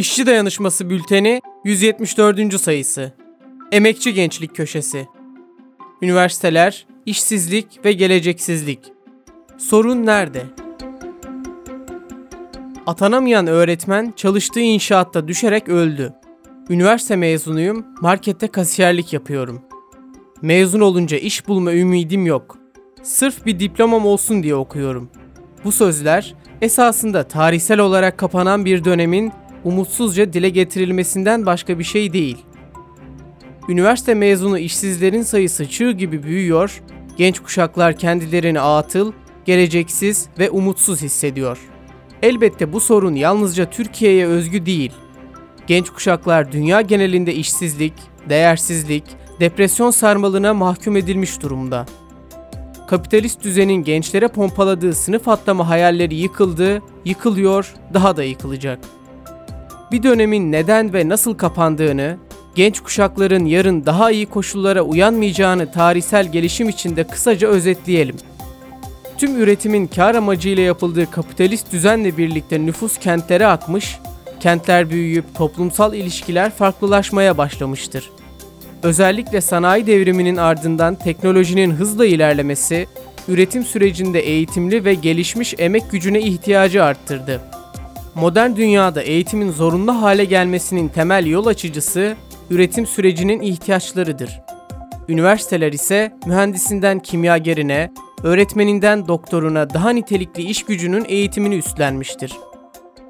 İşçi Dayanışması Bülteni 174. sayısı. Emekçi Gençlik Köşesi. Üniversiteler, işsizlik ve geleceksizlik. Sorun nerede? Atanamayan öğretmen çalıştığı inşaatta düşerek öldü. Üniversite mezunuyum, markette kasiyerlik yapıyorum. Mezun olunca iş bulma ümidim yok. Sırf bir diplomam olsun diye okuyorum. Bu sözler esasında tarihsel olarak kapanan bir dönemin umutsuzca dile getirilmesinden başka bir şey değil. Üniversite mezunu işsizlerin sayısı çığ gibi büyüyor, genç kuşaklar kendilerini atıl, geleceksiz ve umutsuz hissediyor. Elbette bu sorun yalnızca Türkiye'ye özgü değil. Genç kuşaklar dünya genelinde işsizlik, değersizlik, depresyon sarmalına mahkum edilmiş durumda. Kapitalist düzenin gençlere pompaladığı sınıf atlama hayalleri yıkıldı, yıkılıyor, daha da yıkılacak. Bir dönemin neden ve nasıl kapandığını, genç kuşakların yarın daha iyi koşullara uyanmayacağını tarihsel gelişim içinde kısaca özetleyelim. Tüm üretimin kar amacıyla yapıldığı kapitalist düzenle birlikte nüfus kentlere akmış, kentler büyüyüp toplumsal ilişkiler farklılaşmaya başlamıştır. Özellikle sanayi devriminin ardından teknolojinin hızla ilerlemesi, üretim sürecinde eğitimli ve gelişmiş emek gücüne ihtiyacı arttırdı. Modern dünyada eğitimin zorunlu hale gelmesinin temel yol açıcısı üretim sürecinin ihtiyaçlarıdır. Üniversiteler ise mühendisinden kimyagerine, öğretmeninden doktoruna daha nitelikli iş gücünün eğitimini üstlenmiştir.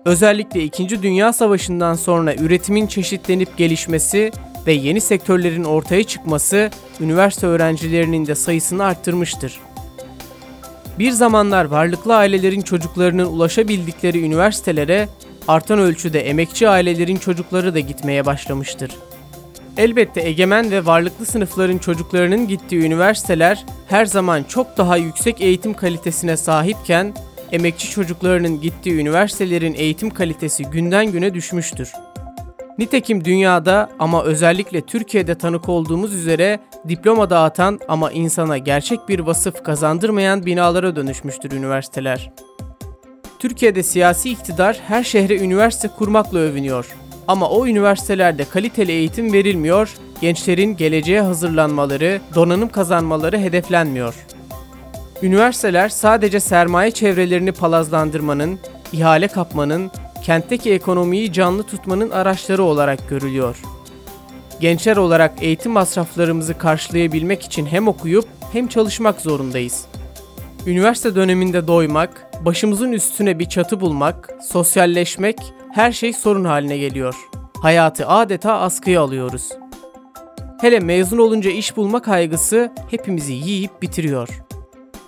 Özellikle 2. Dünya Savaşı'ndan sonra üretimin çeşitlenip gelişmesi ve yeni sektörlerin ortaya çıkması üniversite öğrencilerinin de sayısını arttırmıştır. Bir zamanlar varlıklı ailelerin çocuklarının ulaşabildikleri üniversitelere artan ölçüde emekçi ailelerin çocukları da gitmeye başlamıştır. Elbette egemen ve varlıklı sınıfların çocuklarının gittiği üniversiteler her zaman çok daha yüksek eğitim kalitesine sahipken emekçi çocuklarının gittiği üniversitelerin eğitim kalitesi günden güne düşmüştür. Nitekim dünyada ama özellikle Türkiye'de tanık olduğumuz üzere diploma dağıtan ama insana gerçek bir vasıf kazandırmayan binalara dönüşmüştür üniversiteler. Türkiye'de siyasi iktidar her şehre üniversite kurmakla övünüyor. Ama o üniversitelerde kaliteli eğitim verilmiyor, gençlerin geleceğe hazırlanmaları, donanım kazanmaları hedeflenmiyor. Üniversiteler sadece sermaye çevrelerini palazlandırmanın, ihale kapmanın, kentteki ekonomiyi canlı tutmanın araçları olarak görülüyor. Gençler olarak eğitim masraflarımızı karşılayabilmek için hem okuyup hem çalışmak zorundayız. Üniversite döneminde doymak, başımızın üstüne bir çatı bulmak, sosyalleşmek her şey sorun haline geliyor. Hayatı adeta askıya alıyoruz. Hele mezun olunca iş bulma kaygısı hepimizi yiyip bitiriyor.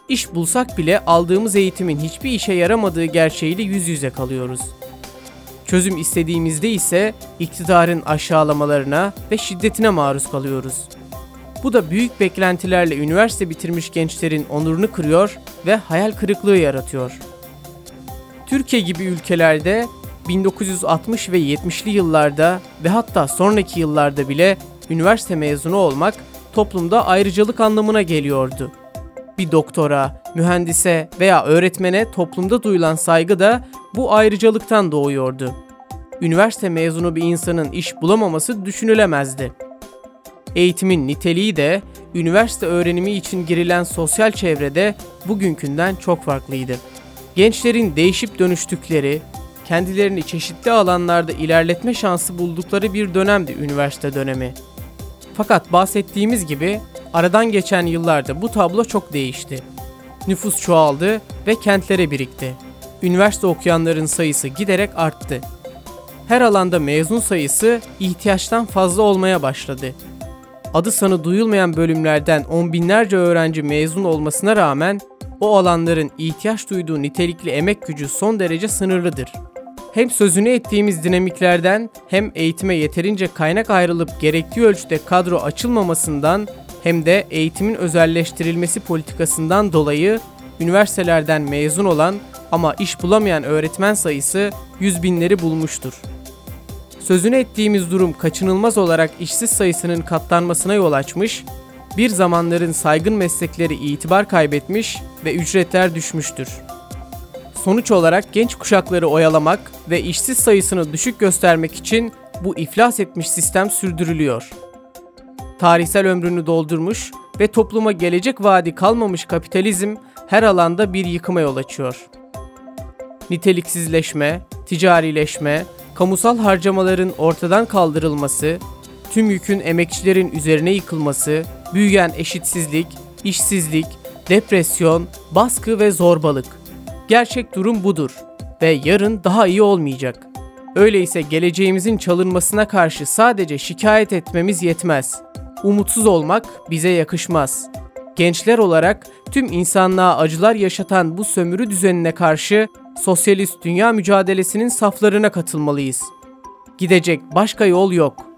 İş bulsak bile aldığımız eğitimin hiçbir işe yaramadığı gerçeğiyle yüz yüze kalıyoruz. Çözüm istediğimizde ise iktidarın aşağılamalarına ve şiddetine maruz kalıyoruz. Bu da büyük beklentilerle üniversite bitirmiş gençlerin onurunu kırıyor ve hayal kırıklığı yaratıyor. Türkiye gibi ülkelerde 1960 ve 70'li yıllarda ve hatta sonraki yıllarda bile üniversite mezunu olmak toplumda ayrıcalık anlamına geliyordu. Bir doktora, mühendise veya öğretmene toplumda duyulan saygı da bu ayrıcalıktan doğuyordu. Üniversite mezunu bir insanın iş bulamaması düşünülemezdi. Eğitimin niteliği de üniversite öğrenimi için girilen sosyal çevrede bugünkünden çok farklıydı. Gençlerin değişip dönüştükleri, kendilerini çeşitli alanlarda ilerletme şansı buldukları bir dönemdi üniversite dönemi. Fakat bahsettiğimiz gibi aradan geçen yıllarda bu tablo çok değişti. Nüfus çoğaldı ve kentlere birikti. Üniversite okuyanların sayısı giderek arttı. Her alanda mezun sayısı ihtiyaçtan fazla olmaya başladı. Adı sanı duyulmayan bölümlerden on binlerce öğrenci mezun olmasına rağmen o alanların ihtiyaç duyduğu nitelikli emek gücü son derece sınırlıdır. Hem sözünü ettiğimiz dinamiklerden hem eğitime yeterince kaynak ayrılıp gerektiği ölçüde kadro açılmamasından hem de eğitimin özelleştirilmesi politikasından dolayı üniversitelerden mezun olan ama iş bulamayan öğretmen sayısı yüz binleri bulmuştur. Sözünü ettiğimiz durum kaçınılmaz olarak işsiz sayısının katlanmasına yol açmış, bir zamanların saygın meslekleri itibar kaybetmiş ve ücretler düşmüştür. Sonuç olarak genç kuşakları oyalamak ve işsiz sayısını düşük göstermek için bu iflas etmiş sistem sürdürülüyor. Tarihsel ömrünü doldurmuş ve topluma gelecek vaadi kalmamış kapitalizm her alanda bir yıkıma yol açıyor. Niteliksizleşme, ticarileşme, kamusal harcamaların ortadan kaldırılması, tüm yükün emekçilerin üzerine yıkılması, büyüyen eşitsizlik, işsizlik, depresyon, baskı ve zorbalık. Gerçek durum budur ve yarın daha iyi olmayacak. Öyleyse geleceğimizin çalınmasına karşı sadece şikayet etmemiz yetmez. Umutsuz olmak bize yakışmaz. Gençler olarak tüm insanlığa acılar yaşatan bu sömürü düzenine karşı sosyalist dünya mücadelesinin saflarına katılmalıyız. Gidecek başka yol yok.''